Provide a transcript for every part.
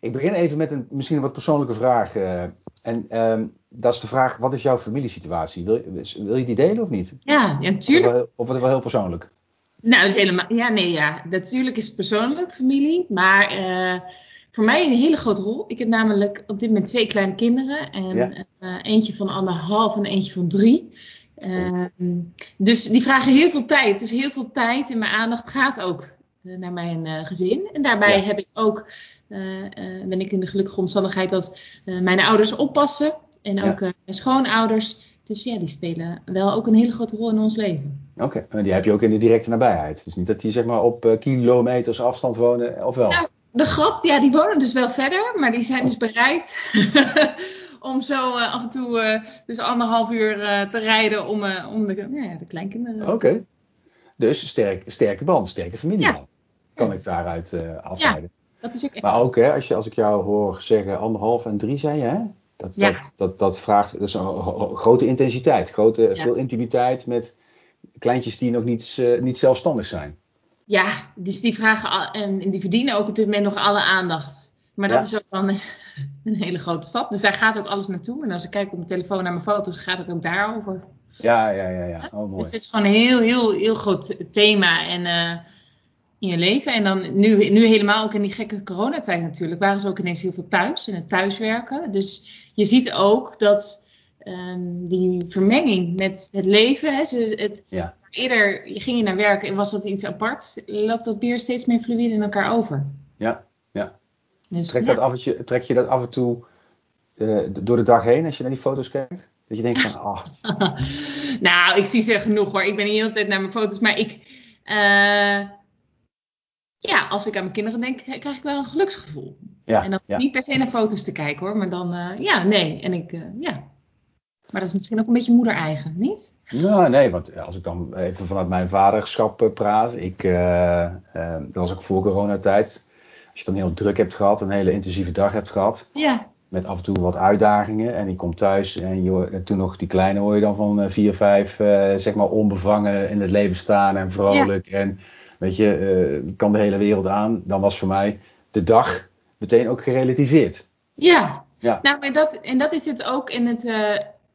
Ik begin even met een misschien een wat persoonlijke vraag. eh, en ehm, dat is de vraag, wat is jouw familiesituatie? Wil, wil je die delen of niet? Ja, ja, Of wordt natuurlijk. het wel- Of het wel heel persoonlijk? Nou, het is helemaal. Ja, nee, ja. Natuurlijk is het persoonlijk, familie. Maar eh, voor mij een hele grote rol. Ik heb namelijk op dit moment twee kleine kinderen. En Ja. eh, eentje van anderhalf en eentje van drie. Ehm, dus die vragen heel veel tijd. Dus heel veel tijd en mijn aandacht gaat ook naar mijn eh, gezin. En daarbij Ja. heb ik ook, eh, eh, ben ik in de gelukkige omstandigheid dat eh, mijn ouders oppassen. En ook eh, mijn schoonouders. Dus ja, die spelen wel ook een hele grote rol in ons leven. Oké, en die heb je ook in de directe nabijheid. Dus niet dat die zeg maar op eh, kilometers afstand wonen, of wel? Nou, de grap, ja, die wonen dus wel verder, maar die zijn dus bereid om zo eh, af en toe eh, dus anderhalf uur eh, te rijden om, eh, om de, nou ja, de kleinkinderen. Oké. Dus sterk, sterke band, sterke familieband. Kan Ja. ik daaruit eh, afleiden. Dat is ook echt. Maar ook, hè, als, je, als ik jou hoor zeggen anderhalf en drie, zei je, hè? Dat, Ja. dat, dat, dat vraagt dat is een grote intensiteit, grote, Ja. veel intimiteit met kleintjes die nog niet, eh, niet zelfstandig zijn. Ja, dus die vragen al, en die verdienen ook op dit moment nog alle aandacht. Maar dat Ja. is ook dan een hele grote stap. Dus daar gaat ook alles naartoe. En als ik kijk op mijn telefoon naar mijn foto's, gaat het ook daarover. Ja, ja, ja, ja. Oh, mooi. Dus het is gewoon een heel, heel, heel groot thema en, eh, in je leven. En dan nu, nu helemaal ook in die gekke coronatijd natuurlijk, waren ze ook ineens heel veel thuis en het thuiswerken. Dus je ziet ook dat ehm, die vermenging met het leven, hè, ze- het, Ja. eerder je ging je naar werk en was dat iets apart, loopt dat weer steeds meer fluïde in elkaar over. Ja, ja. Dus, Trek, ja. dat af, trek je dat af en toe eh, door de dag heen als je naar die foto's kijkt? Dat je denkt van, ah, nou, ik zie ze genoeg hoor. Ik ben niet de hele tijd naar mijn foto's, maar ik. eh, ja, als ik aan mijn kinderen denk, krijg ik wel een geluksgevoel. ja, en dan ja. niet per se naar foto's te kijken hoor, maar dan, eh, ja, nee. En ik, eh, ja. Maar dat is misschien ook een beetje moeder-eigen, niet? Nou, nee, want als ik dan even vanuit mijn vaderschap praat. Ik, dat was ook voor coronatijd. Als je dan heel druk hebt gehad, een hele intensieve dag hebt gehad. Ja. Met af en toe wat uitdagingen. En ik kom thuis en, je, toen nog die kleine hoor je dan van eh, vier, vijf, eh, zeg maar onbevangen in het leven staan en vrolijk. En weet je, eh, kan de hele wereld aan. Dan was voor mij de dag meteen ook gerelativeerd. Ja. Ja. Nou, maar dat, en dat is het ook in het.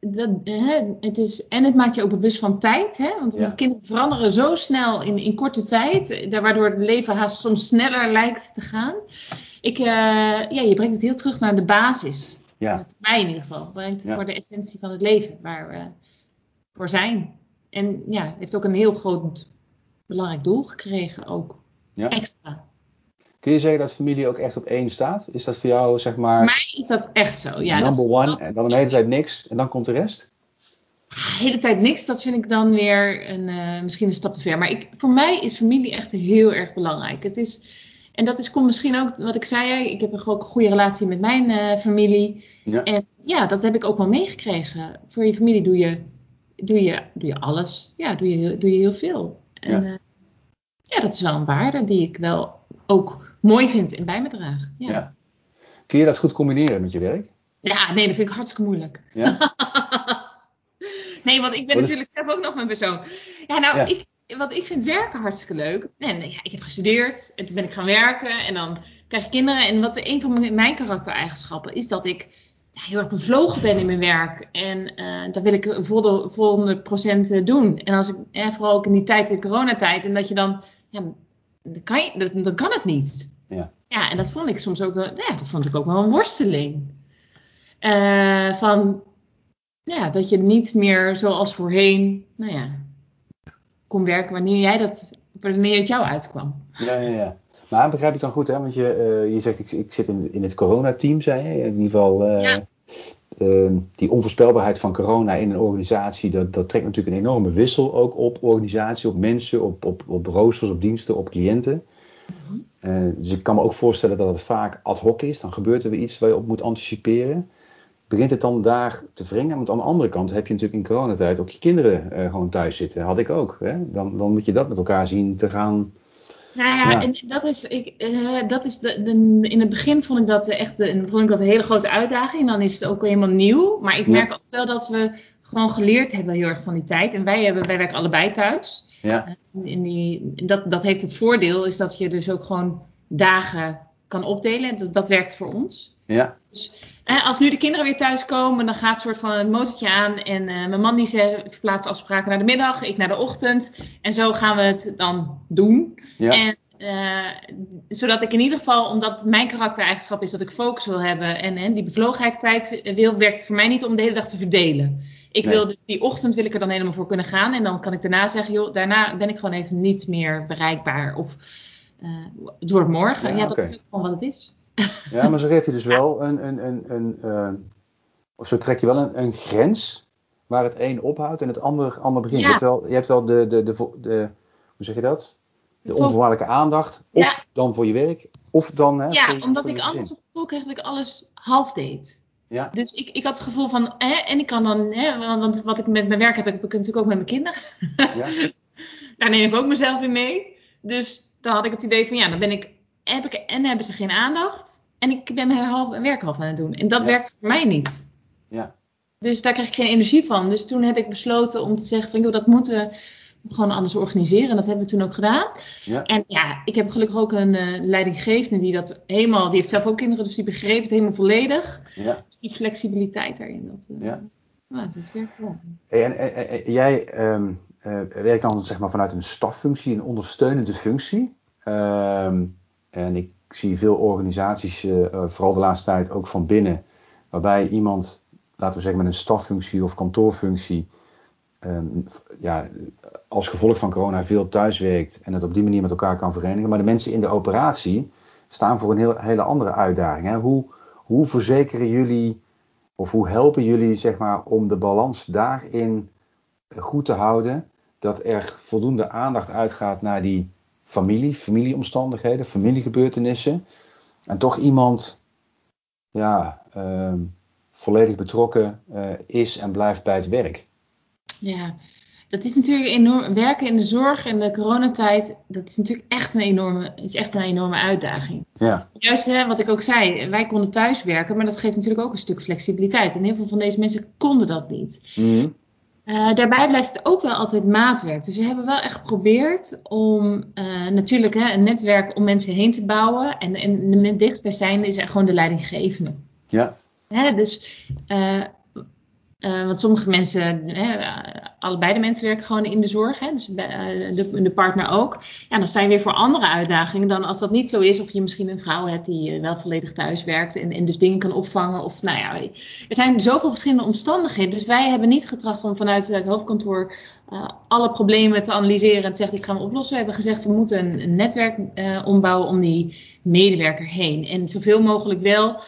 dat, hè, het is, en het maakt je ook bewust van tijd. Hè? Want Ja. kinderen veranderen zo snel in, in korte tijd. Waardoor het leven haast soms sneller lijkt te gaan. Ik, eh, ja, je brengt het heel terug naar de basis. Ja, Voor mij in ieder geval. Brengt het Ja. voor de essentie van het leven. Waar we voor zijn. En ja, heeft ook een heel groot belangrijk doel gekregen. Ook ja. extra. Kun je zeggen dat familie ook echt op één staat? Is dat voor jou zeg maar Voor mij is dat echt zo. Ja, dat number one en dan een hele tijd niks en dan komt de rest? de hele tijd niks, dat vind ik dan weer een, eh, misschien een stap te ver. Maar ik, voor mij is familie echt heel erg belangrijk. Het is, en dat is, komt misschien ook, wat ik zei, ik heb een ook een goede relatie met mijn eh, familie. Ja. En ja, dat heb ik ook wel meegekregen. Voor je familie doe je, doe je, doe je alles. Ja, doe je, heel- doe je heel veel. En Ja. ja. ja, dat is wel een waarde die ik wel ook mooi vind en bij me draag. Ja, Ja. ja. Kun je dat goed combineren met je werk? nee, dat vind ik hartstikke moeilijk. Ja? Nee, want ik ben natuurlijk zelf ook nog mijn persoon. Ja, nou, Ja. Ik, want ik vind werken hartstikke leuk. En ja, ik heb gestudeerd en toen ben ik gaan werken en dan krijg je kinderen. En wat een van mijn, karaktereigenschappen is dat ik ja, heel erg bevlogen ben in mijn werk. En eh dat wil ik volle, volle procent doen. En als ik, eh, vooral ook in die tijd, de coronatijd, en dat je dan, ja, dan kan, je, dat- dan kan het niet. Ja. Ja, en dat vond ik soms ook wel, ja, dat vond ik ook wel een worsteling. Eh, van, ja, dat je niet meer zoals voorheen, nou ja, kon werken wanneer jij dat, wanneer het jou uitkwam. Ja, ja, ja. Maar begrijp ik dan goed, hè? Want je, eh, je zegt, ik, ik zit in, in het coronateam, zei je. In ieder geval, eh, Ja. eh, die onvoorspelbaarheid van corona in een organisatie, dat, dat trekt natuurlijk een enorme wissel ook op organisatie, op mensen, op, op, op roosters, op diensten, op cliënten. Eh, dus ik kan me ook voorstellen dat het vaak ad hoc is. Dan gebeurt er weer iets waar je op moet anticiperen. Begint het dan daar te wringen? Want aan de andere kant heb je natuurlijk in coronatijd ook je kinderen eh, gewoon thuis zitten. Had ik ook. Hè? Dan, dan moet je dat met elkaar zien te gaan. Nou ja, Ja. en dat is, ik, eh, dat is de, de- in het begin vond ik dat echt de, vond ik dat een hele grote uitdaging. Dan is het ook helemaal nieuw. Maar ik Ja. merk ook wel dat we gewoon geleerd hebben heel erg van die tijd. En wij, hebben, wij werken allebei thuis. Ja, In die, dat, dat heeft het voordeel, is dat je dus ook gewoon dagen kan opdelen. Dat, dat werkt voor ons. Ja. Dus als nu de kinderen weer thuiskomen, dan gaat een soort van een motortje aan. En eh, mijn man die ze verplaatst afspraken naar de middag, ik naar de ochtend. En zo gaan we het dan doen. Ja. En, eh, zodat ik in ieder geval, omdat mijn karaktereigenschap is dat ik focus wil hebben en, en die bevlogenheid kwijt wil, werkt het voor mij niet om de hele dag te verdelen. Ik Nee. wil dus die ochtend wil ik er dan helemaal voor kunnen gaan. En dan kan ik daarna zeggen, joh, daarna ben ik gewoon even niet meer bereikbaar. Of eh, het wordt morgen. Ja, Ja, dat is ook gewoon wat het is. Ja, maar zo geef je dus wel een, een, een, een eh, of zo trek je wel een, een grens waar het een ophoudt en het ander, ander begint. Ja. Je hebt wel, je hebt wel de, de, de, de, hoe zeg je dat? De onvoorwaardelijke aandacht, of Ja. dan voor je werk, of dan hè, Ja, voor, omdat voor ik anders het gevoel kreeg dat ik alles half deed. Ja, Dus ik, ik had het gevoel van, hè, en ik kan dan, hè, want wat ik met mijn werk heb, heb ik natuurlijk ook met mijn kinderen. ja, Daar neem ik ook mezelf in mee. Dus dan had ik het idee van, ja, dan ben ik, heb ik en hebben ze geen aandacht. En ik ben mijn half, werk half aan het doen. En dat Ja. werkt voor mij niet. ja, Dus daar krijg ik geen energie van. Dus toen heb ik besloten om te zeggen van, joh, dat moeten we gewoon anders organiseren. En dat hebben we toen ook gedaan. ja, En ja, ik heb gelukkig ook een eh, leidinggevende die dat helemaal, die heeft zelf ook kinderen, dus die begreep het helemaal volledig. ja. Dus die flexibiliteit daarin, dat, eh, Ja. nou, dat werkt wel. Hey, En, en- en- en jij ehm, eh, werkt dan zeg maar vanuit een staffunctie, een ondersteunende functie. Ehm, en ik zie veel organisaties, eh, eh, vooral de laatste tijd ook van binnen, waarbij iemand, laten we zeggen met een staffunctie of kantoorfunctie, ehm, ja, als gevolg van corona veel thuis werkt en het op die manier met elkaar kan verenigen. Maar de mensen in de operatie staan voor een heel, hele andere uitdaging. Hè? Hoe, hoe verzekeren jullie of hoe helpen jullie zeg maar, om de balans daarin goed te houden? Dat er voldoende aandacht uitgaat naar die familie, familieomstandigheden, familiegebeurtenissen. En toch iemand ja, ehm, volledig betrokken eh, is en blijft bij het werk. Ja, dat is natuurlijk enorm. Werken in de zorg in de coronatijd, dat is natuurlijk echt een enorme, is echt een enorme uitdaging. Ja, Juist hè, wat ik ook zei, wij konden thuis werken, maar dat geeft natuurlijk ook een stuk flexibiliteit. En heel veel van deze mensen konden dat niet. Mhm. Eh, daarbij blijft het ook wel altijd maatwerk. Dus we hebben wel echt geprobeerd om eh, natuurlijk hè, een netwerk om mensen heen te bouwen. En, en de dichtstbijzijnde is gewoon de leidinggevende. ja, Hè, dus, eh, eh, want sommige mensen, hè, allebei de mensen werken gewoon in de zorg, hè, dus eh, de, de partner ook. Ja, dan sta je weer voor andere uitdagingen dan als dat niet zo is. Of je misschien een vrouw hebt die eh, wel volledig thuis werkt en, en dus dingen kan opvangen. Of nou ja, er zijn zoveel verschillende omstandigheden. Dus wij hebben niet getracht om vanuit het hoofdkantoor alle problemen te analyseren en te zeggen, dit gaan we oplossen. We hebben gezegd, we moeten een, netwerk ombouwen om die medewerker heen. En zoveel mogelijk wel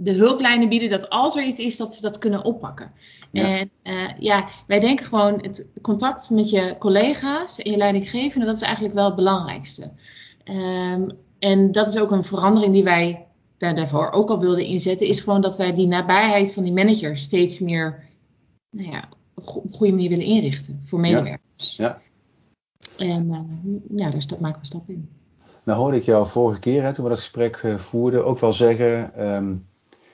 de hulplijnen bieden dat als er iets is, dat ze dat kunnen oppakken. Ja. En eh, ja, wij denken gewoon het contact met je collega's en je leidinggevende, dat is eigenlijk wel het belangrijkste. Ehm, en dat is ook een verandering die wij daar, daarvoor ook al wilden inzetten, is gewoon dat wij die nabijheid van die manager steeds meer nou ja, op go- op een goede manier willen inrichten voor medewerkers. ja. En eh, ja, daar stap, maken we stap in. Nou hoorde ik jou vorige keer, hè, toen we dat gesprek eh, voerden, ook wel zeggen. ehm,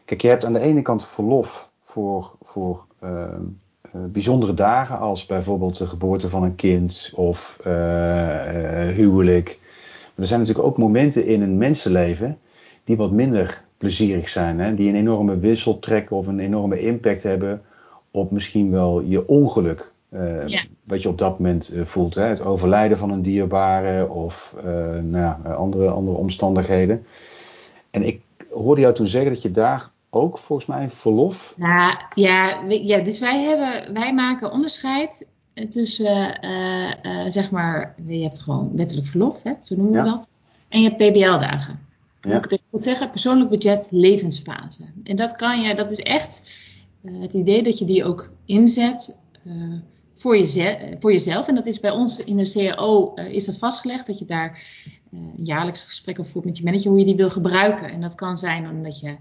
kijk, je hebt aan de ene kant verlof voor, voor ehm, eh, bijzondere dagen, als bijvoorbeeld de geboorte van een kind of eh, eh, huwelijk. Maar er zijn natuurlijk ook momenten in een mensenleven die wat minder plezierig zijn, hè, die een enorme wissel trekken of een enorme impact hebben op misschien wel je ongeluk. eh, Ja. Wat je op dat moment voelt. Hè? Het overlijden van een dierbare of nou ja, andere, andere omstandigheden. En ik hoorde jou toen zeggen dat je daar ook volgens mij verlof. Nou, ja, ja, dus wij, hebben, wij maken onderscheid tussen, eh, eh, zeg maar, je hebt gewoon wettelijk verlof, hè, zo noemen we Ja. dat. En je hebt PBL-dagen. Ja. Moet ik het goed zeggen? Persoonlijk budget, levensfase. En dat kan je, dat is echt eh, het idee dat je die ook inzet eh, voor, jeze- voor jezelf. En dat is bij ons in de CAO eh, is dat vastgelegd, dat je daar eh, jaarlijks gesprekken voert met je manager hoe je die wil gebruiken. En dat kan zijn omdat je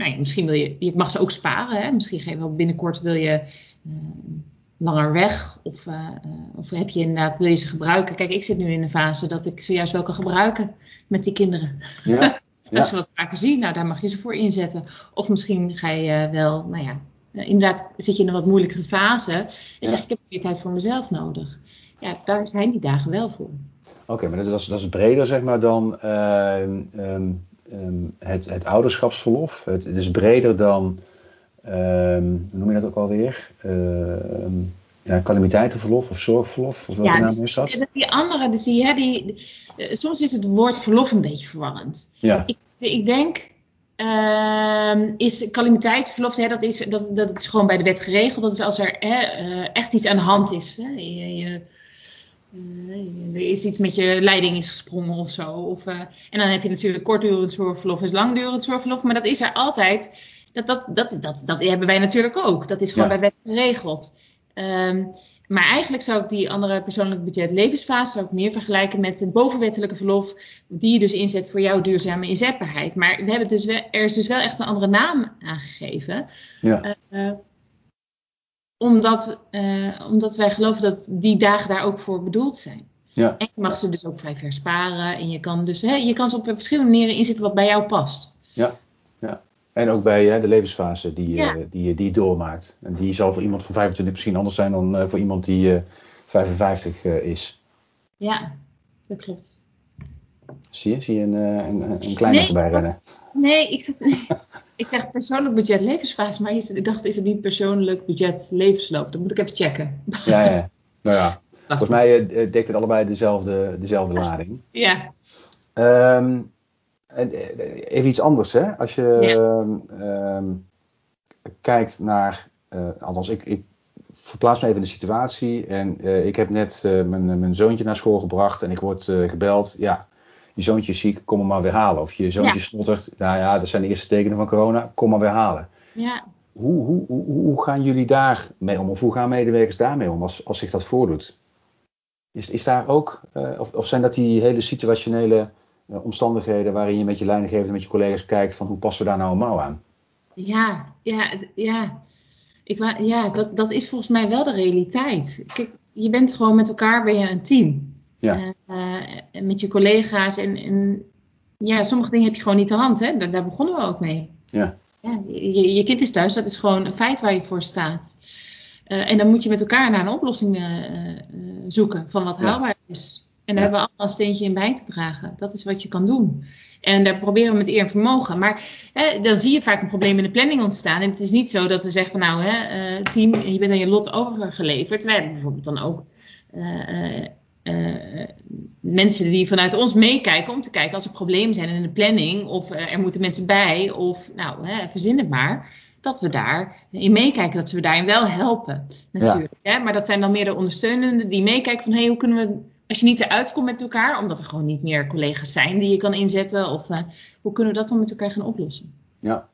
nou ja, misschien wil je, je mag ze ook sparen. Hè? Misschien ga je wel binnenkort wil je eh, langer weg. Of, eh, eh, of heb je inderdaad, wil je ze gebruiken. Kijk, ik zit nu in een fase dat ik ze juist wel kan gebruiken met die kinderen. Ja, ik ze wat vaker zie, nou daar mag je ze voor inzetten. Of misschien ga je wel, nou ja, inderdaad zit je in een wat moeilijkere fase. En Ja. zeg ik, ik heb meer tijd voor mezelf nodig. Ja, daar zijn die dagen wel voor. Oké, maar dat is, dat is breder zeg maar dan ehm, ehm, ehm, het, het ouderschapsverlof. Het, het is breder dan, ehm, hoe noem je dat ook alweer? Ehm, ja, calamiteitenverlof of zorgverlof, of welke Ja, naam dus is dat? die, die andere, dus die, hè, die, eh, soms is het woord verlof een beetje verwarrend. Ja, Ik, ik denk, ehm, is calamiteitenverlof, hè, dat, is, dat, dat is gewoon bij de wet geregeld. Dat is als er hè, eh, echt iets aan de hand is. Hè. Je, je, er is iets met je leiding is gesprongen of zo. Of, eh, en dan heb je natuurlijk kortdurend zorgverlof en langdurend zorgverlof. Maar dat is er altijd. Dat, dat, dat, dat, dat hebben wij natuurlijk ook. Dat is gewoon Ja. bij wet geregeld. Ehm, maar eigenlijk zou ik die andere persoonlijk budget levensfase zou ik meer vergelijken met het bovenwettelijke verlof, die je dus inzet voor jouw duurzame inzetbaarheid. Maar we hebben dus wel, er is dus wel echt een andere naam aangegeven. ja, Eh, omdat, eh, omdat wij geloven dat die dagen daar ook voor bedoeld zijn. ja, En je mag ze dus ook vrij versparen. En je kan dus hè, je kan ze op verschillende manieren inzetten wat bij jou past. ja, ja. En ook bij hè, de levensfase die, Ja. eh, die, die je doormaakt. En die zal voor iemand van 25 misschien anders zijn dan eh, voor iemand die eh, 55 eh, is. Ja, dat klopt. Zie je? Zie je een, een, een kleine Nee, voorbij rennen? Nee, ik zeg, ik zeg persoonlijk budget levensfase. Maar is, ik dacht, is het niet persoonlijk budget levensloop? Dat moet ik even checken. Ja, ja. Nou ja, volgens mij eh, dekt het allebei dezelfde, dezelfde lading. Ja, eh, even iets anders, hè? Als je Ja. ehm, ehm, kijkt naar, eh, althans, ik, ik verplaats me even in de situatie en ik heb net mijn, mijn zoontje naar school gebracht en ik word gebeld, ja, je zoontje is ziek, kom hem maar weer halen. Of je zoontje Ja. snottert, nou ja, dat zijn de eerste tekenen van corona, kom maar weer halen. ja. Hoe, hoe, hoe, hoe gaan jullie daar mee om? Of hoe gaan medewerkers daarmee om als, als zich dat voordoet? Is, is daar ook, eh, of, of zijn dat die hele situationele eh, omstandigheden waarin je met je leidinggevende, met je collega's kijkt van hoe passen we daar nou een mouw aan? Ja, ja, ja. Ik, ja dat, dat is volgens mij wel de realiteit. Kijk, je bent gewoon met elkaar, ben je een team. Ja. Eh, met je collega's. En, en ja, sommige dingen heb je gewoon niet de hand. Hè? Daar, daar begonnen we ook mee. Ja. Ja, je, je kind is thuis, dat is gewoon een feit waar je voor staat. Eh, en dan moet je met elkaar naar een oplossing eh, zoeken van wat haalbaar is. En daar Ja. hebben we allemaal een steentje in bij te dragen. Dat is wat je kan doen. En daar proberen we met eer en vermogen. Maar hè, dan zie je vaak een probleem in de planning ontstaan. En het is niet zo dat we zeggen van nou, hè, team, je bent aan je lot overgeleverd. Wij hebben bijvoorbeeld dan ook eh, mensen die vanuit ons meekijken om te kijken als er problemen zijn in de planning. Of eh, er moeten mensen bij. Of nou, hè, verzin het maar. Dat we daarin meekijken, dat we daarin wel helpen. Natuurlijk. Hè? Maar dat zijn dan meer de ondersteunenden die meekijken van hé, hey, hoe kunnen we als je niet eruit komt met elkaar, omdat er gewoon niet meer collega's zijn die je kan inzetten, of eh, hoe kunnen we dat dan met elkaar gaan oplossen? Ja.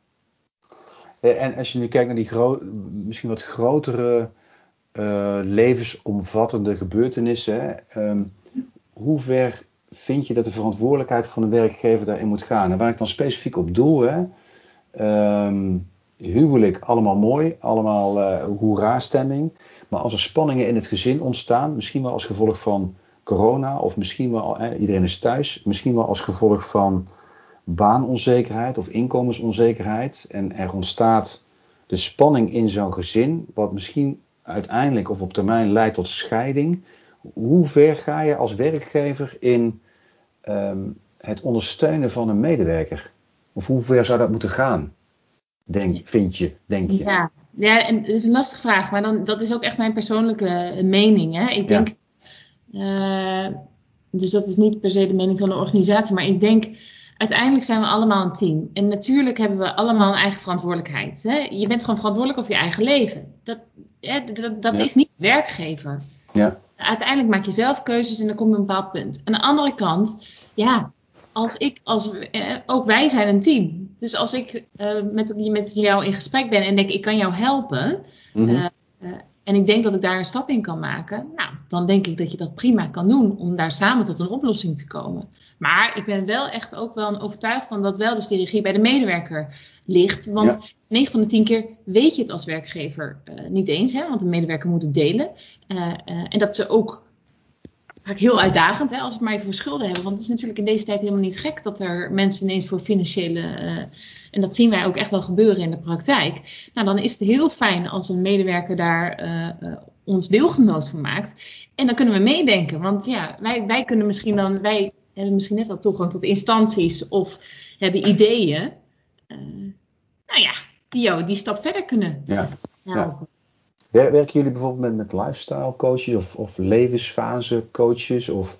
En als je nu kijkt naar die gro- misschien wat grotere eh, levensomvattende gebeurtenissen, ehm, hoe ver vind je dat de verantwoordelijkheid van de werkgever daarin moet gaan? En waar ik dan specifiek op doel, hè, ehm, huwelijk, allemaal mooi, allemaal eh hoera-stemming. Maar als er spanningen in het gezin ontstaan, misschien wel als gevolg van corona, of misschien wel, iedereen is thuis, misschien wel als gevolg van baanonzekerheid of inkomensonzekerheid. En er ontstaat de spanning in zo'n gezin, wat misschien uiteindelijk of op termijn leidt tot scheiding. Hoe ver ga je als werkgever in ehm, het ondersteunen van een medewerker? Of hoe ver zou dat moeten gaan? Denk, vind je, denk je? Ja, ja en het is een lastige vraag, maar dan, dat is ook echt mijn persoonlijke mening. Hè? Ik denk, eh, dus dat is niet per se de mening van de organisatie, maar ik denk, uiteindelijk zijn we allemaal een team. En natuurlijk hebben we allemaal een eigen verantwoordelijkheid. Hè? Je bent gewoon verantwoordelijk over je eigen leven. Dat, hè, dat, dat Ja. is niet werkgever. Ja, uiteindelijk maak je zelf keuzes en dan kom je op een bepaald punt. Aan de andere kant, ja, als ik, als, eh, ook wij zijn een team. Dus als ik eh, met, met jou in gesprek ben en denk ik kan jou helpen. Mhm. eh, eh, en ik denk dat ik daar een stap in kan maken. Nou, dan denk ik dat je dat prima kan doen om daar samen tot een oplossing te komen. Maar ik ben wel echt ook wel overtuigd van dat wel dus die regie bij de medewerker ligt. Want 9 van de 10 keer weet je het als werkgever eh, niet eens. Hè, want de medewerker moet het delen. Eh, eh, en dat ze ook vaak heel uitdagend, hè, als we het maar even voor schulden hebben. Want het is natuurlijk in deze tijd helemaal niet gek dat er mensen ineens voor financiële. Eh, en dat zien wij ook echt wel gebeuren in de praktijk. Nou, dan is het heel fijn als een medewerker daar eh, eh, ons deelgenoot van maakt. En dan kunnen we meedenken. Want ja, wij, wij kunnen misschien dan. Wij hebben misschien net wel toegang tot instanties. Of hebben ideeën. Uh, nou ja, die jou die stap verder kunnen ja. helpen. Ja. Werken jullie bijvoorbeeld met, met lifestyle coaches of, of levensfase coaches? Of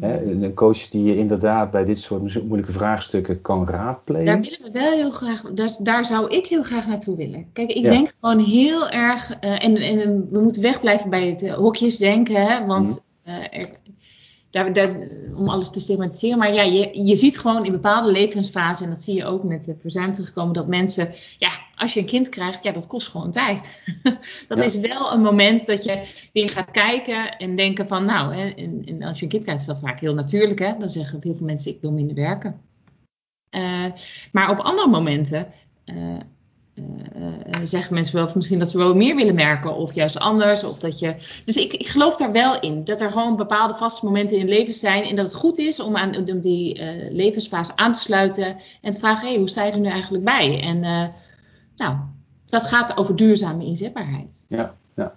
Hè, een coach die je inderdaad bij dit soort moeilijke vraagstukken kan raadplegen. Daar willen we wel heel graag, daar, daar zou ik heel graag naartoe willen. Kijk, ik denk gewoon heel erg, uh, en, en, we moeten wegblijven bij het uh, hokjes denken, hè, want mm. uh, er, daar, om alles te stigmatiseren. Maar ja, je, je ziet gewoon in bepaalde levensfasen, en dat zie je ook met de verzuim terugkomen, dat mensen, ja, als je een kind krijgt, ja, dat kost gewoon tijd. dat is wel een moment dat je weer gaat kijken en denken van, nou, hè, en, en, als je een kind krijgt, is dat vaak heel natuurlijk. Hè? Dan zeggen heel veel mensen, ik wil minder werken. Uh, maar op andere momenten uh, uh, zeggen mensen wel misschien dat ze wel meer willen merken of juist anders. Of dat je... Dus ik, ik geloof daar wel in. Dat er gewoon bepaalde vaste momenten in het leven zijn. En dat het goed is om aan om die levensfase aan te sluiten. En te vragen, hey, hoe sta je er nu eigenlijk bij? En nou, dat gaat over duurzame inzetbaarheid. Ja, ja.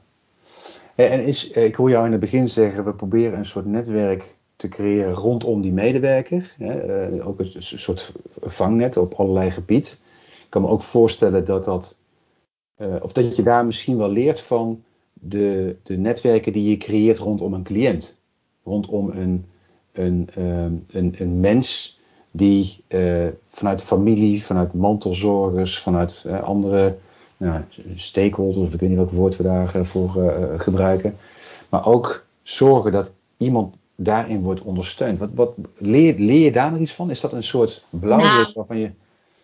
En is, ik hoor jou in het begin zeggen, we proberen een soort netwerk te creëren rondom die medewerker. Hè? ook een soort vangnet op allerlei gebieden. Ik kan me ook voorstellen dat dat, uh, of dat je daar misschien wel leert van de, de netwerken die je creëert rondom een cliënt. Rondom een, een, um, een, een mens die uh, vanuit familie, vanuit mantelzorgers, vanuit uh, andere nou, stakeholders, of ik weet niet welk woord we daarvoor uh, gebruiken. Maar ook zorgen dat iemand daarin wordt ondersteund. Wat, wat leer, leer je daar nog iets van? Is dat een soort blauwdruk nou, waarvan je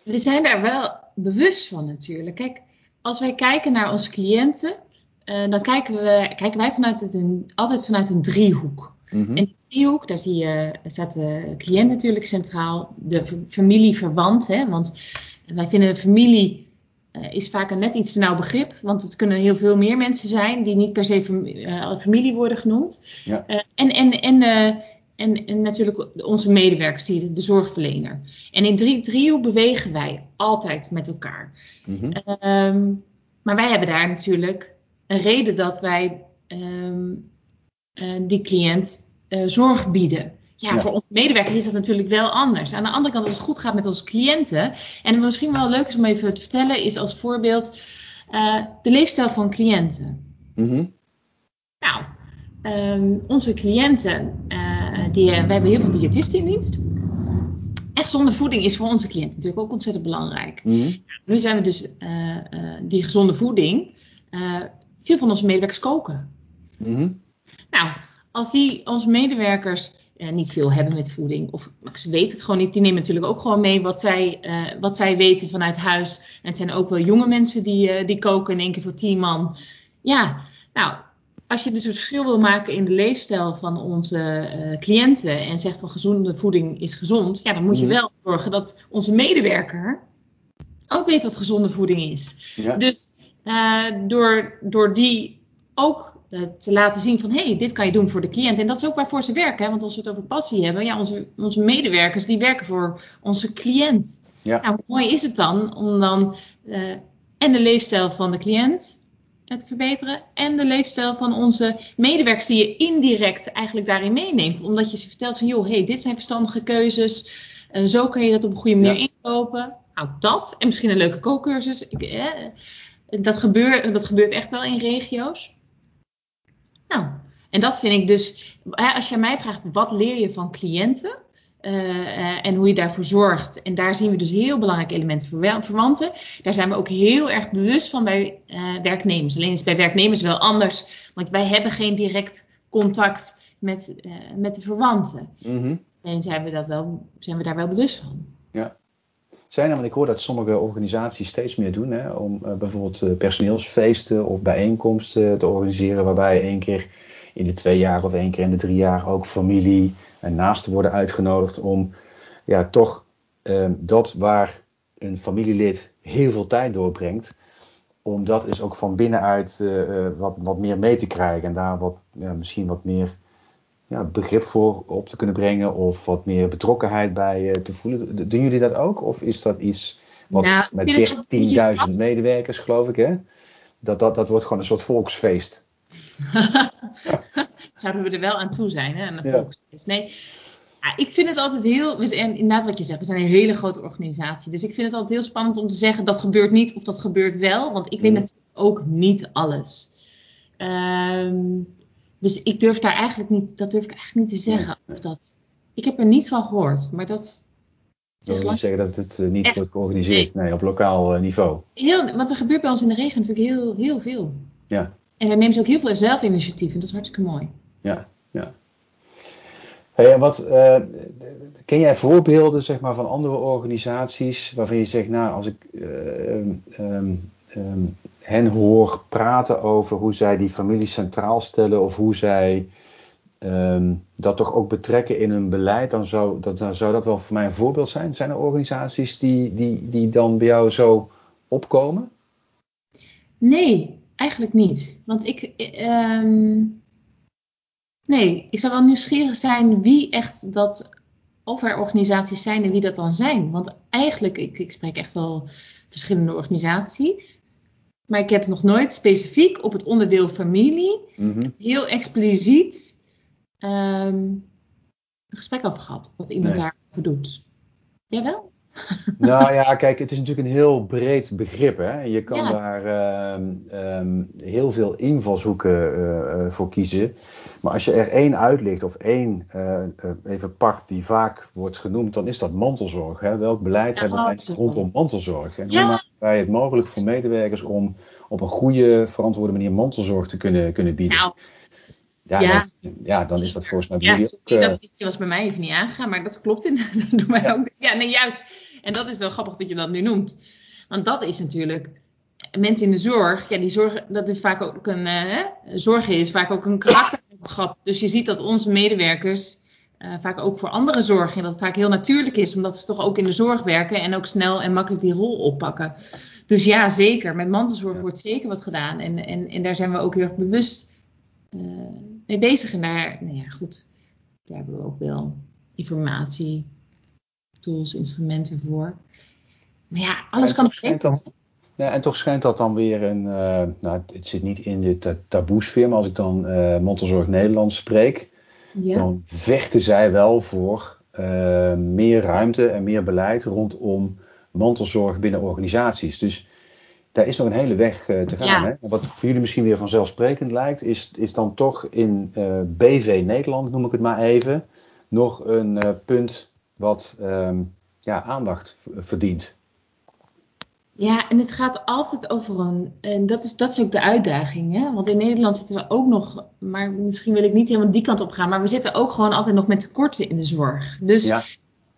we zijn daar wel bewust van natuurlijk. Kijk, als wij kijken naar onze cliënten, dan kijken, we, kijken wij vanuit het een, altijd vanuit een driehoek. Mm -hmm. En die driehoek, daar zie je, staat de cliënt natuurlijk centraal, de familie verwant. Hè, want wij vinden familie uh, is vaak een net iets te nauw begrip. Want het kunnen heel veel meer mensen zijn die niet per se fam uh, familie worden genoemd. Ja. en en, en en, en, natuurlijk onze medewerkers, die, de zorgverlener. En in drie, driehoek bewegen wij altijd met elkaar. Mm -hmm. um, maar wij hebben daar natuurlijk een reden dat wij um, uh, die cliënt uh, zorg bieden. Ja, ja, voor onze medewerkers is dat natuurlijk wel anders. Aan de andere kant, als het goed gaat met onze cliënten. En wat misschien wel leuk is om even te vertellen, is als voorbeeld uh, de leefstijl van cliënten. Mm -hmm. Nou, um, onze cliënten, uh, die, we hebben heel veel diëtisten in dienst. En gezonde voeding is voor onze cliënten natuurlijk ook ontzettend belangrijk. Mm -hmm. nu zijn we dus uh, die gezonde voeding. veel van onze medewerkers koken. Mm -hmm. Nou, als die onze medewerkers niet veel hebben met voeding, of ze weten het gewoon niet, die nemen natuurlijk ook gewoon mee wat zij, wat zij weten vanuit huis. En het zijn ook wel jonge mensen die, die koken in één keer voor tien man. Ja, nou, als je dus een verschil wil maken in de leefstijl van onze uh, cliënten en zegt van gezonde voeding is gezond, ja, dan moet je mhm. wel zorgen dat onze medewerker ook weet wat gezonde voeding is. Ja. Dus uh, door, door die ook te laten zien van hé, hey, dit kan je doen voor de cliënt. En dat is ook waarvoor ze werken. Hè? Want als we het over passie hebben, ja, onze, onze medewerkers die werken voor onze cliënt. Ja. Nou, hoe mooi is het dan om dan en de leefstijl van de cliënt het verbeteren. En de leefstijl van onze medewerkers die je indirect eigenlijk daarin meeneemt. Omdat je ze vertelt van joh, hey, dit zijn verstandige keuzes. Uh, zo kun je dat op een goede manier ja. inkopen. Nou, dat. En misschien een leuke kookcursus. Ik, eh, dat, gebeurt, dat gebeurt echt wel in regio's. Nou, en dat vind ik dus. Als je mij vraagt, wat leer je van cliënten? Uh, en hoe je daarvoor zorgt. En daar zien we dus heel belangrijke elementen voor verwanten. Daar zijn we ook heel erg bewust van bij uh, werknemers. Alleen is het bij werknemers wel anders, want wij hebben geen direct contact met, met de verwanten. Mm -hmm. Alleen zijn we, dat wel, zijn we daar wel bewust van. Ja. Zijn er, want ik hoor dat sommige organisaties steeds meer doen, hè, om bijvoorbeeld personeelsfeesten of bijeenkomsten te organiseren, waarbij één keer in de twee jaar of één keer in de drie jaar ook familie en naasten worden uitgenodigd om ja, toch uh, dat waar een familielid heel veel tijd doorbrengt, om dat is ook van binnenuit wat, wat meer mee te krijgen en daar wat, ja, misschien wat meer ja, begrip voor op te kunnen brengen of wat meer betrokkenheid bij uh, te voelen. Doen jullie dat ook? Of is dat iets wat nou, met 13.000 medewerkers, geloof ik, hè? Dat, dat, dat wordt gewoon een soort volksfeest. Zouden we er wel aan toe zijn, hè? Ja. volksfeest. Nee. Ja, ik vind het altijd heel, we zijn, inderdaad wat je zegt, we zijn een hele grote organisatie. Dus ik vind het altijd heel spannend om te zeggen dat gebeurt niet of dat gebeurt wel. Want ik weet Mhm. natuurlijk ook niet alles. Ehm, dus ik durf daar eigenlijk niet, dat durf ik eigenlijk niet te zeggen. Of dat, ik heb er niet van gehoord, maar dat Dat wil niet zeggen dat het eh, niet Echt? wordt georganiseerd. Nee, op lokaal eh, niveau. heel, want er gebeurt bij ons in de regio natuurlijk heel, heel veel. Ja. En daar nemen ze ook heel veel zelfinitiatief en dat is hartstikke mooi. Ja, ja. Hey, en wat, eh, ken jij voorbeelden zeg maar, van andere organisaties waarvan je zegt, nou, als ik eh, ehm, hen hoor praten over hoe zij die familie centraal stellen of hoe zij ehm, dat toch ook betrekken in hun beleid, dan zou dat, dan zou dat wel voor mij een voorbeeld zijn. Zijn er organisaties die, die, die dan bij jou zo opkomen? Nee, eigenlijk niet. Want ik. ehm, nee, ik zou wel nieuwsgierig zijn wie echt dat. Of er organisaties zijn en wie dat dan zijn. Want eigenlijk, ik, ik spreek echt wel verschillende organisaties. Maar ik heb nog nooit specifiek op het onderdeel familie Mhm. heel expliciet ehm, een gesprek over gehad. Wat iemand Nee. daarover doet. Jij wel? Nou ja, kijk, het is natuurlijk een heel breed begrip. Hè? Je kan Ja. daar ehm, ehm, heel veel invalshoeken eh, voor kiezen. Maar als je er één uitlicht of één eh, even pakt die vaak wordt genoemd, dan is dat mantelzorg. Hè? Welk beleid Ja, hebben wij rondom mantelzorg? En Ja. Wij het mogelijk voor medewerkers om op een goede, verantwoorde manier mantelzorg te kunnen, kunnen bieden? Nou, ja, ja. Dat, ja, dan is dat volgens mij bij Ja, jullie sorry, ook... eh, dat was bij mij even niet aangegaan, maar dat klopt in. Dat doet mij Ja. ook. Ja, nee, juist. En dat is wel grappig dat je dat nu noemt. Want dat is natuurlijk. Mensen in de zorg, ja, die zorgen, dat is vaak ook een. eh, hè, zorgen is vaak ook een karaktereigenschap. Dus je ziet dat onze medewerkers. Eh, vaak ook voor anderen zorgen. En dat het vaak heel natuurlijk is, omdat ze toch ook in de zorg werken. En ook snel en makkelijk die rol oppakken. Dus ja, zeker. Met mantelzorg Ja. wordt zeker wat gedaan. En, en, en daar zijn we ook heel erg bewust eh, mee bezig. En daar, nou ja, goed. Daar hebben we ook wel informatie, tools, instrumenten voor. Maar ja, alles kan dan- Ja, en toch schijnt dat dan weer een. eh, nou, het zit niet in de ta- taboesfeer, maar als ik dan eh Mantelzorg Nederland spreek, Ja, dan vechten zij wel voor eh, meer ruimte en meer beleid rondom mantelzorg binnen organisaties. Dus daar is nog een hele weg eh, te gaan. Ja. Hè? En Wat voor jullie misschien weer vanzelfsprekend lijkt, is, is dan toch in eh, BV Nederland, noem ik het maar even, nog een punt wat ehm, ja, aandacht verdient. Ja, en het gaat altijd over een. En dat is, dat is ook de uitdaging. Hè? Want in Nederland zitten we ook nog. Maar misschien wil ik niet helemaal die kant op gaan. Maar we zitten ook gewoon altijd nog met tekorten in de zorg. Dus Ja.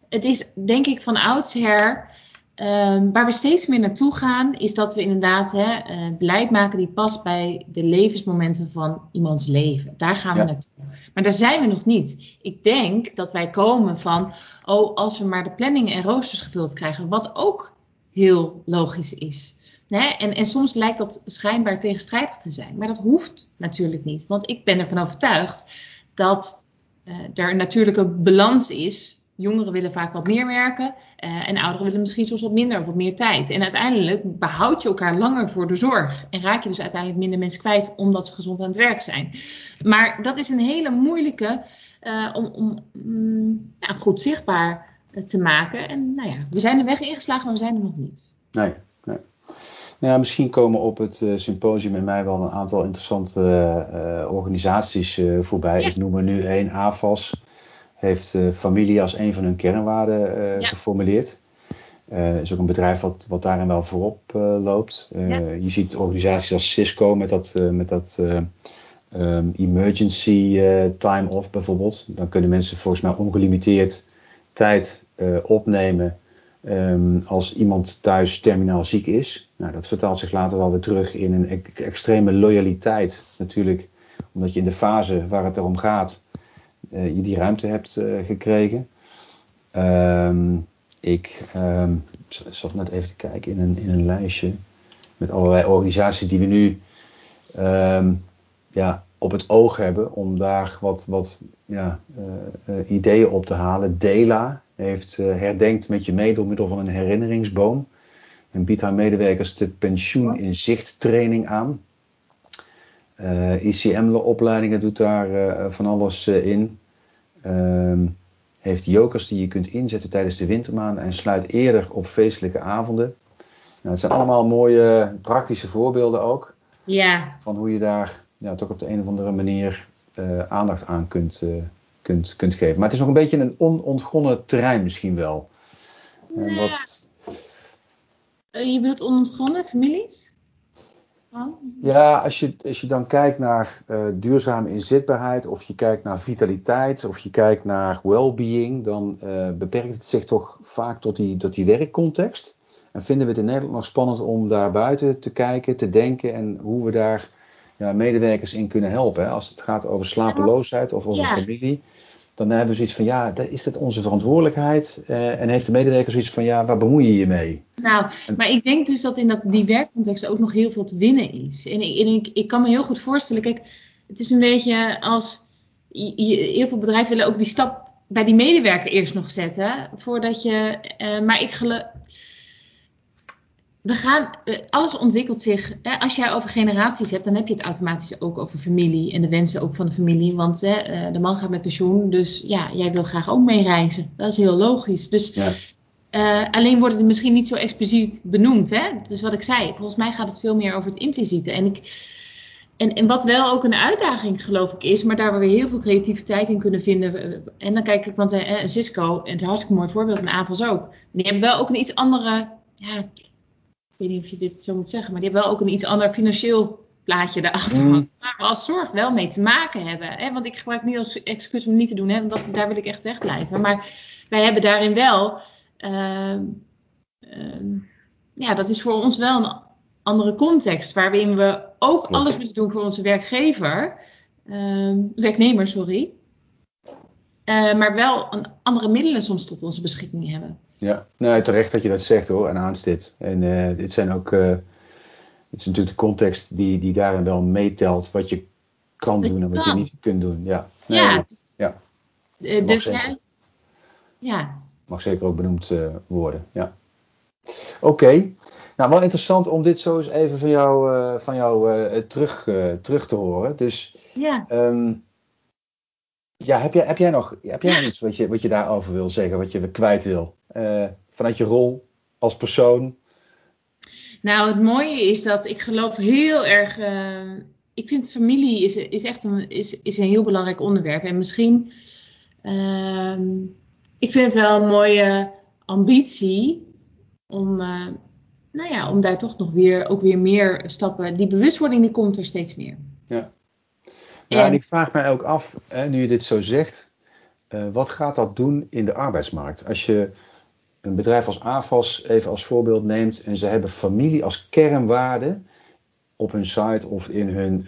het is denk ik van oudsher. ehm, waar we steeds meer naartoe gaan, is dat we inderdaad hè, eh, beleid maken die past bij de levensmomenten van iemands leven. Daar gaan Ja. we naartoe. Maar daar zijn we nog niet. Ik denk dat wij komen van, oh, als we maar de planningen en roosters gevuld krijgen, wat ook heel logisch is. En, en soms lijkt dat schijnbaar tegenstrijdig te zijn, maar dat hoeft natuurlijk niet. Want ik ben ervan overtuigd dat eh, er een natuurlijke balans is. Jongeren willen vaak wat meer werken eh, en ouderen willen misschien soms wat minder of wat meer tijd. En uiteindelijk behoud je elkaar langer voor de zorg en raak je dus uiteindelijk minder mensen kwijt omdat ze gezond aan het werk zijn. Maar dat is een hele moeilijke eh, om, om mm, goed zichtbaar te maken. En nou ja, we zijn de weg ingeslagen, maar we zijn er nog niet. Nee, nee. Nou ja, misschien komen op het eh, symposium in mei wel een aantal interessante eh, eh, organisaties voorbij. Ja. Ik noem er nu één, AFAS, heeft familie als een van hun kernwaarden Ja. geformuleerd. Is ook een bedrijf wat, wat daarin wel voorop loopt. Ja. Je ziet organisaties als Cisco met dat, met dat eh, ehm, emergency time off bijvoorbeeld. Dan kunnen mensen volgens mij ongelimiteerd tijd eh, opnemen Ehm, als iemand thuis terminaal ziek is. Nou, dat vertaalt zich later wel weer terug in een extreme loyaliteit. Natuurlijk, omdat je in de fase waar het erom gaat, eh, je die ruimte hebt eh, gekregen. Ehm, ik z- zat net even te kijken in een, in een lijstje met allerlei organisaties die we nu ja, op het oog hebben om daar wat, wat ja, eh, eh, ideeën op te halen. Dela heeft eh, herdenkt met je mee door middel van een herinneringsboom. En biedt haar medewerkers de pensioen in zicht training aan. ICM-opleidingen doet daar van alles in. Ehm, heeft jokers die je kunt inzetten tijdens de wintermaanden en sluit eerder op feestelijke avonden. Nou, het zijn allemaal mooie praktische voorbeelden ook. Ja. Van hoe je daar ja, toch op de een of andere manier uh, aandacht aan kunt, uh, kunt, kunt geven. Maar het is nog een beetje een onontgonnen terrein misschien wel. Wat... Uh, je bedoelt onontgonnen families? Oh. Ja, als je, als je dan kijkt naar duurzame inzetbaarheid, of je kijkt naar vitaliteit, of je kijkt naar well-being, dan beperkt het zich toch vaak tot die, tot die werkcontext. En vinden we het in Nederland nog spannend om daar buiten te kijken, te denken en hoe we daar ja, medewerkers in kunnen helpen. Hè? Als het gaat over slapeloosheid of over familie, dan hebben we zoiets van ja, is dat onze verantwoordelijkheid? Uh, en heeft de medewerker zoiets van ja, waar bemoei je je mee? Nou, maar ik denk dus dat in dat, die werkcontext ook nog heel veel te winnen is. En, ik, en ik, ik kan me heel goed voorstellen, kijk, het is een beetje als je, heel veel bedrijven willen ook die stap bij die medewerker eerst nog zetten, voordat je. Uh, maar ik geloof we gaan, eh, alles ontwikkelt zich. Hè, als jij over generaties hebt, dan heb je het automatisch ook over familie en de wensen ook van de familie. Want hè, eh, de man gaat met pensioen, dus ja, jij wil graag ook meereizen. Dat is heel logisch. Dus ja. uh, alleen wordt het misschien niet zo expliciet benoemd. Hè? Dus wat ik zei, volgens mij gaat het veel meer over het impliciete. En, ik, en, en wat wel ook een uitdaging, geloof ik, is, maar daar waar we heel veel creativiteit in kunnen vinden. En dan kijk ik, want uh, Cisco, en het is een hartstikke mooi voorbeeld, en AVAS ook. Die hebben wel ook een iets andere. Ja, weet niet of je dit zo moet zeggen, maar die hebben wel ook een iets ander financieel plaatje daarachter. Mm. Waar we als zorg wel mee te maken hebben. Hè? Want ik gebruik niet als excuus om het niet te doen, hè? want dat, daar wil ik echt wegblijven. Maar wij hebben daarin wel. Uh, uh, ja, dat is voor ons wel een andere context. Waarin we ook alles willen doen voor onze werkgever. Uh, werknemer, sorry. Eh, maar wel een andere middelen soms tot onze beschikking hebben. Ja, nou, terecht dat je dat zegt hoor en aanstipt. En uh, dit zijn ook, uh, het is natuurlijk de context die, die daarin wel meetelt wat je kan doen en wat je niet kunt doen. Ja, nee, ja. ja. Uh, dus ja. ja. Mag zeker ook benoemd worden, ja. Oké, okay. nou wel interessant om dit zo eens even van jou, van jou terug, terug te horen. Dus ja. Um, ja, heb jij, heb jij nog heb jij nog iets wat je, wat je daarover wil zeggen, wat je kwijt wil? Uh, vanuit je rol als persoon? Nou, het mooie is dat ik geloof heel erg. Uh, ik vind familie is, is echt een, is, is een heel belangrijk onderwerp. En misschien. Uh, ik vind het wel een mooie ambitie om. Uh, nou ja, om daar toch nog weer, ook weer meer stappen. Die bewustwording die komt er steeds meer. Ja. Ja, en ik vraag mij ook af, hè, nu je dit zo zegt, uh, wat gaat dat doen in de arbeidsmarkt? Als je een bedrijf als AFAS even als voorbeeld neemt en ze hebben familie als kernwaarde op hun site of in hun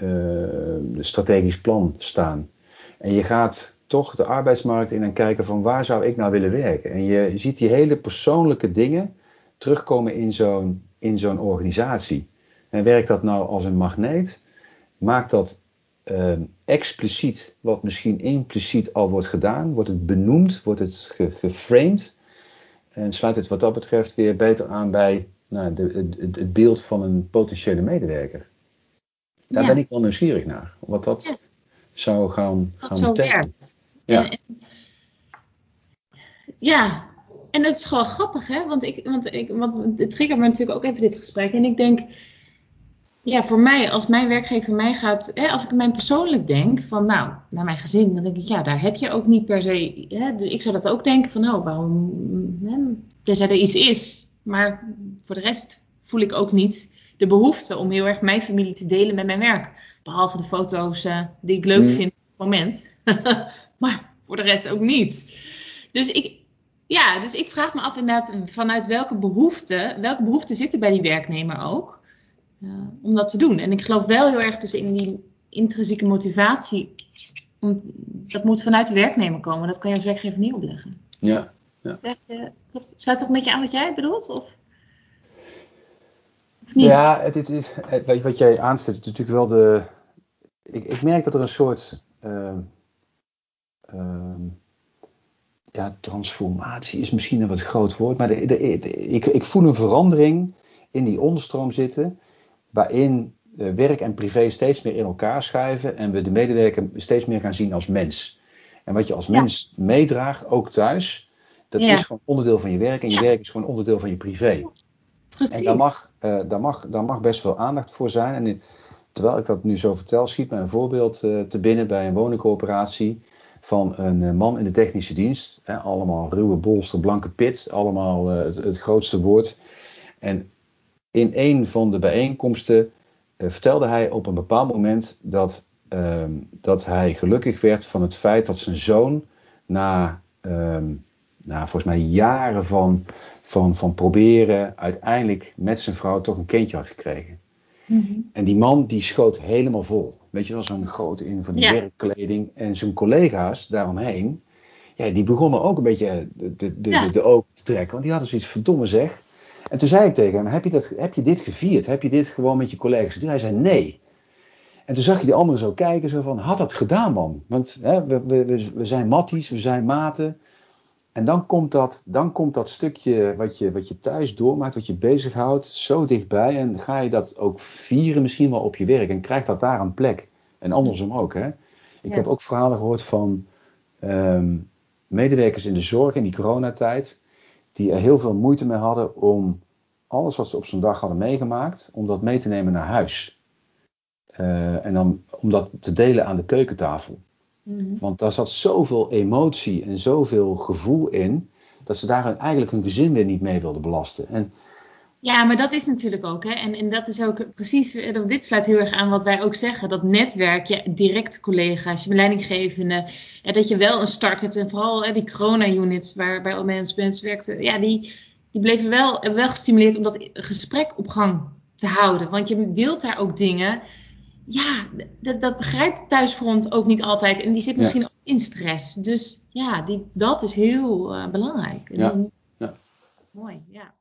uh, strategisch plan staan. En je gaat toch de arbeidsmarkt in en kijken van waar zou ik nou willen werken? En je ziet die hele persoonlijke dingen terugkomen in zo'n in zo'n organisatie. En werkt dat nou als een magneet? Maakt dat uh, expliciet wat misschien impliciet al wordt gedaan? Wordt het benoemd? Wordt het ge geframed? En sluit het wat dat betreft weer beter aan bij nou, de, het, het, beeld van een potentiële medewerker? Daar ben ik wel nieuwsgierig naar. Wat dat ja. zou gaan, dat gaan zo. Werkt. Ja. En, ja, en het is gewoon grappig, hè? Want, ik, want, ik, want het triggert me natuurlijk ook even dit gesprek. En ik denk, ja, voor mij, als mijn werkgever mij gaat, hè, als ik mijn persoonlijk denk, van nou, naar mijn gezin, dan denk ik, ja, daar heb je ook niet per se. Hè, dus ik zou dat ook denken van, oh, waarom, hè, tenzij er iets is. Maar voor de rest voel ik ook niet de behoefte om heel erg mijn familie te delen met mijn werk. Behalve de foto's uh, die ik leuk mm. vind op het moment. maar voor de rest ook niet. Dus ik, ja, dus ik vraag me af inderdaad vanuit welke behoefte, welke behoefte zit er bij die werknemer ook. Uh, om dat te doen. En ik geloof wel heel erg dus in die intrinsieke motivatie. Om, dat moet vanuit de werknemer komen. Dat kan je als werkgever niet opleggen. Ja. ja. Dat, sluit toch een beetje aan wat jij bedoelt? Of, of niet? Ja, het, het, het, wat jij aanstelt, is natuurlijk wel de. Ik, ik merk dat er een soort. Uh, uh, ja, transformatie is misschien een wat groot woord, maar de, de, ik, ik voel een verandering in die onderstroom zitten waarin werk en privé steeds meer in elkaar schuiven en we de medewerker steeds meer gaan zien als mens. En wat je als mens meedraagt, ook thuis, dat is gewoon onderdeel van je werk. En je werk is gewoon onderdeel van je privé. Precies. En daar mag, uh, daar, mag, daar mag best veel aandacht voor zijn. En in, terwijl ik dat nu zo vertel, schiet me een voorbeeld uh, te binnen bij een woningcoöperatie van een uh, man in de technische dienst. Hè, allemaal ruwe bolster, blanke pit, allemaal het, het, grootste woord. En in een van de bijeenkomsten vertelde hij op een bepaald moment dat, ehm, dat hij gelukkig werd van het feit dat zijn zoon na, um, na volgens mij jaren van van, van proberen uiteindelijk met zijn vrouw toch een kindje had gekregen. Mhm. En die man die schoot helemaal vol. Weet je wel, zo'n grote in van die werkkleding. En zijn collega's daaromheen, ja, die begonnen ook een beetje de, de, de, de, ogen te trekken. Want die hadden zoiets verdomme zeg. En toen zei ik tegen hem, heb je, dat, heb je dit gevierd? Heb je dit gewoon met je collega's gedaan? Hij zei nee. En toen zag je die anderen zo kijken, zo van, had dat gedaan man? Want hè, we, we, we zijn matties, we zijn maten. En dan komt dat, dan komt dat stukje wat je, wat je thuis doormaakt, wat je bezighoudt, zo dichtbij. En ga je dat ook vieren misschien wel op je werk. En krijgt dat daar een plek. En andersom ook. Hè? Ik heb ook verhalen gehoord van ehm, medewerkers in de zorg in die coronatijd. Die er heel veel moeite mee hadden om alles wat ze op zo'n dag hadden meegemaakt, om dat mee te nemen naar huis. Uh, en dan om dat te delen aan de keukentafel. Mhm. Want daar zat zoveel emotie en zoveel gevoel in, dat ze daar eigenlijk hun gezin weer niet mee wilden belasten. En, ja, maar dat is natuurlijk ook, hè. En, en dat is ook precies, eh, dit sluit heel erg aan wat wij ook zeggen. Dat netwerk, je direct collega's, je leidinggevende, dat je wel een start hebt. En vooral hè, die corona-units waarbij mensen, mensen werkten, ja, die, die bleven wel, wel gestimuleerd om dat gesprek op gang te houden. Want je deelt daar ook dingen ja, dat, dat begrijpt thuisfront ook niet altijd. En die zit misschien ook in stress. Dus ja, die, dat is heel uh, belangrijk. Ja. ja. Mooi, ja.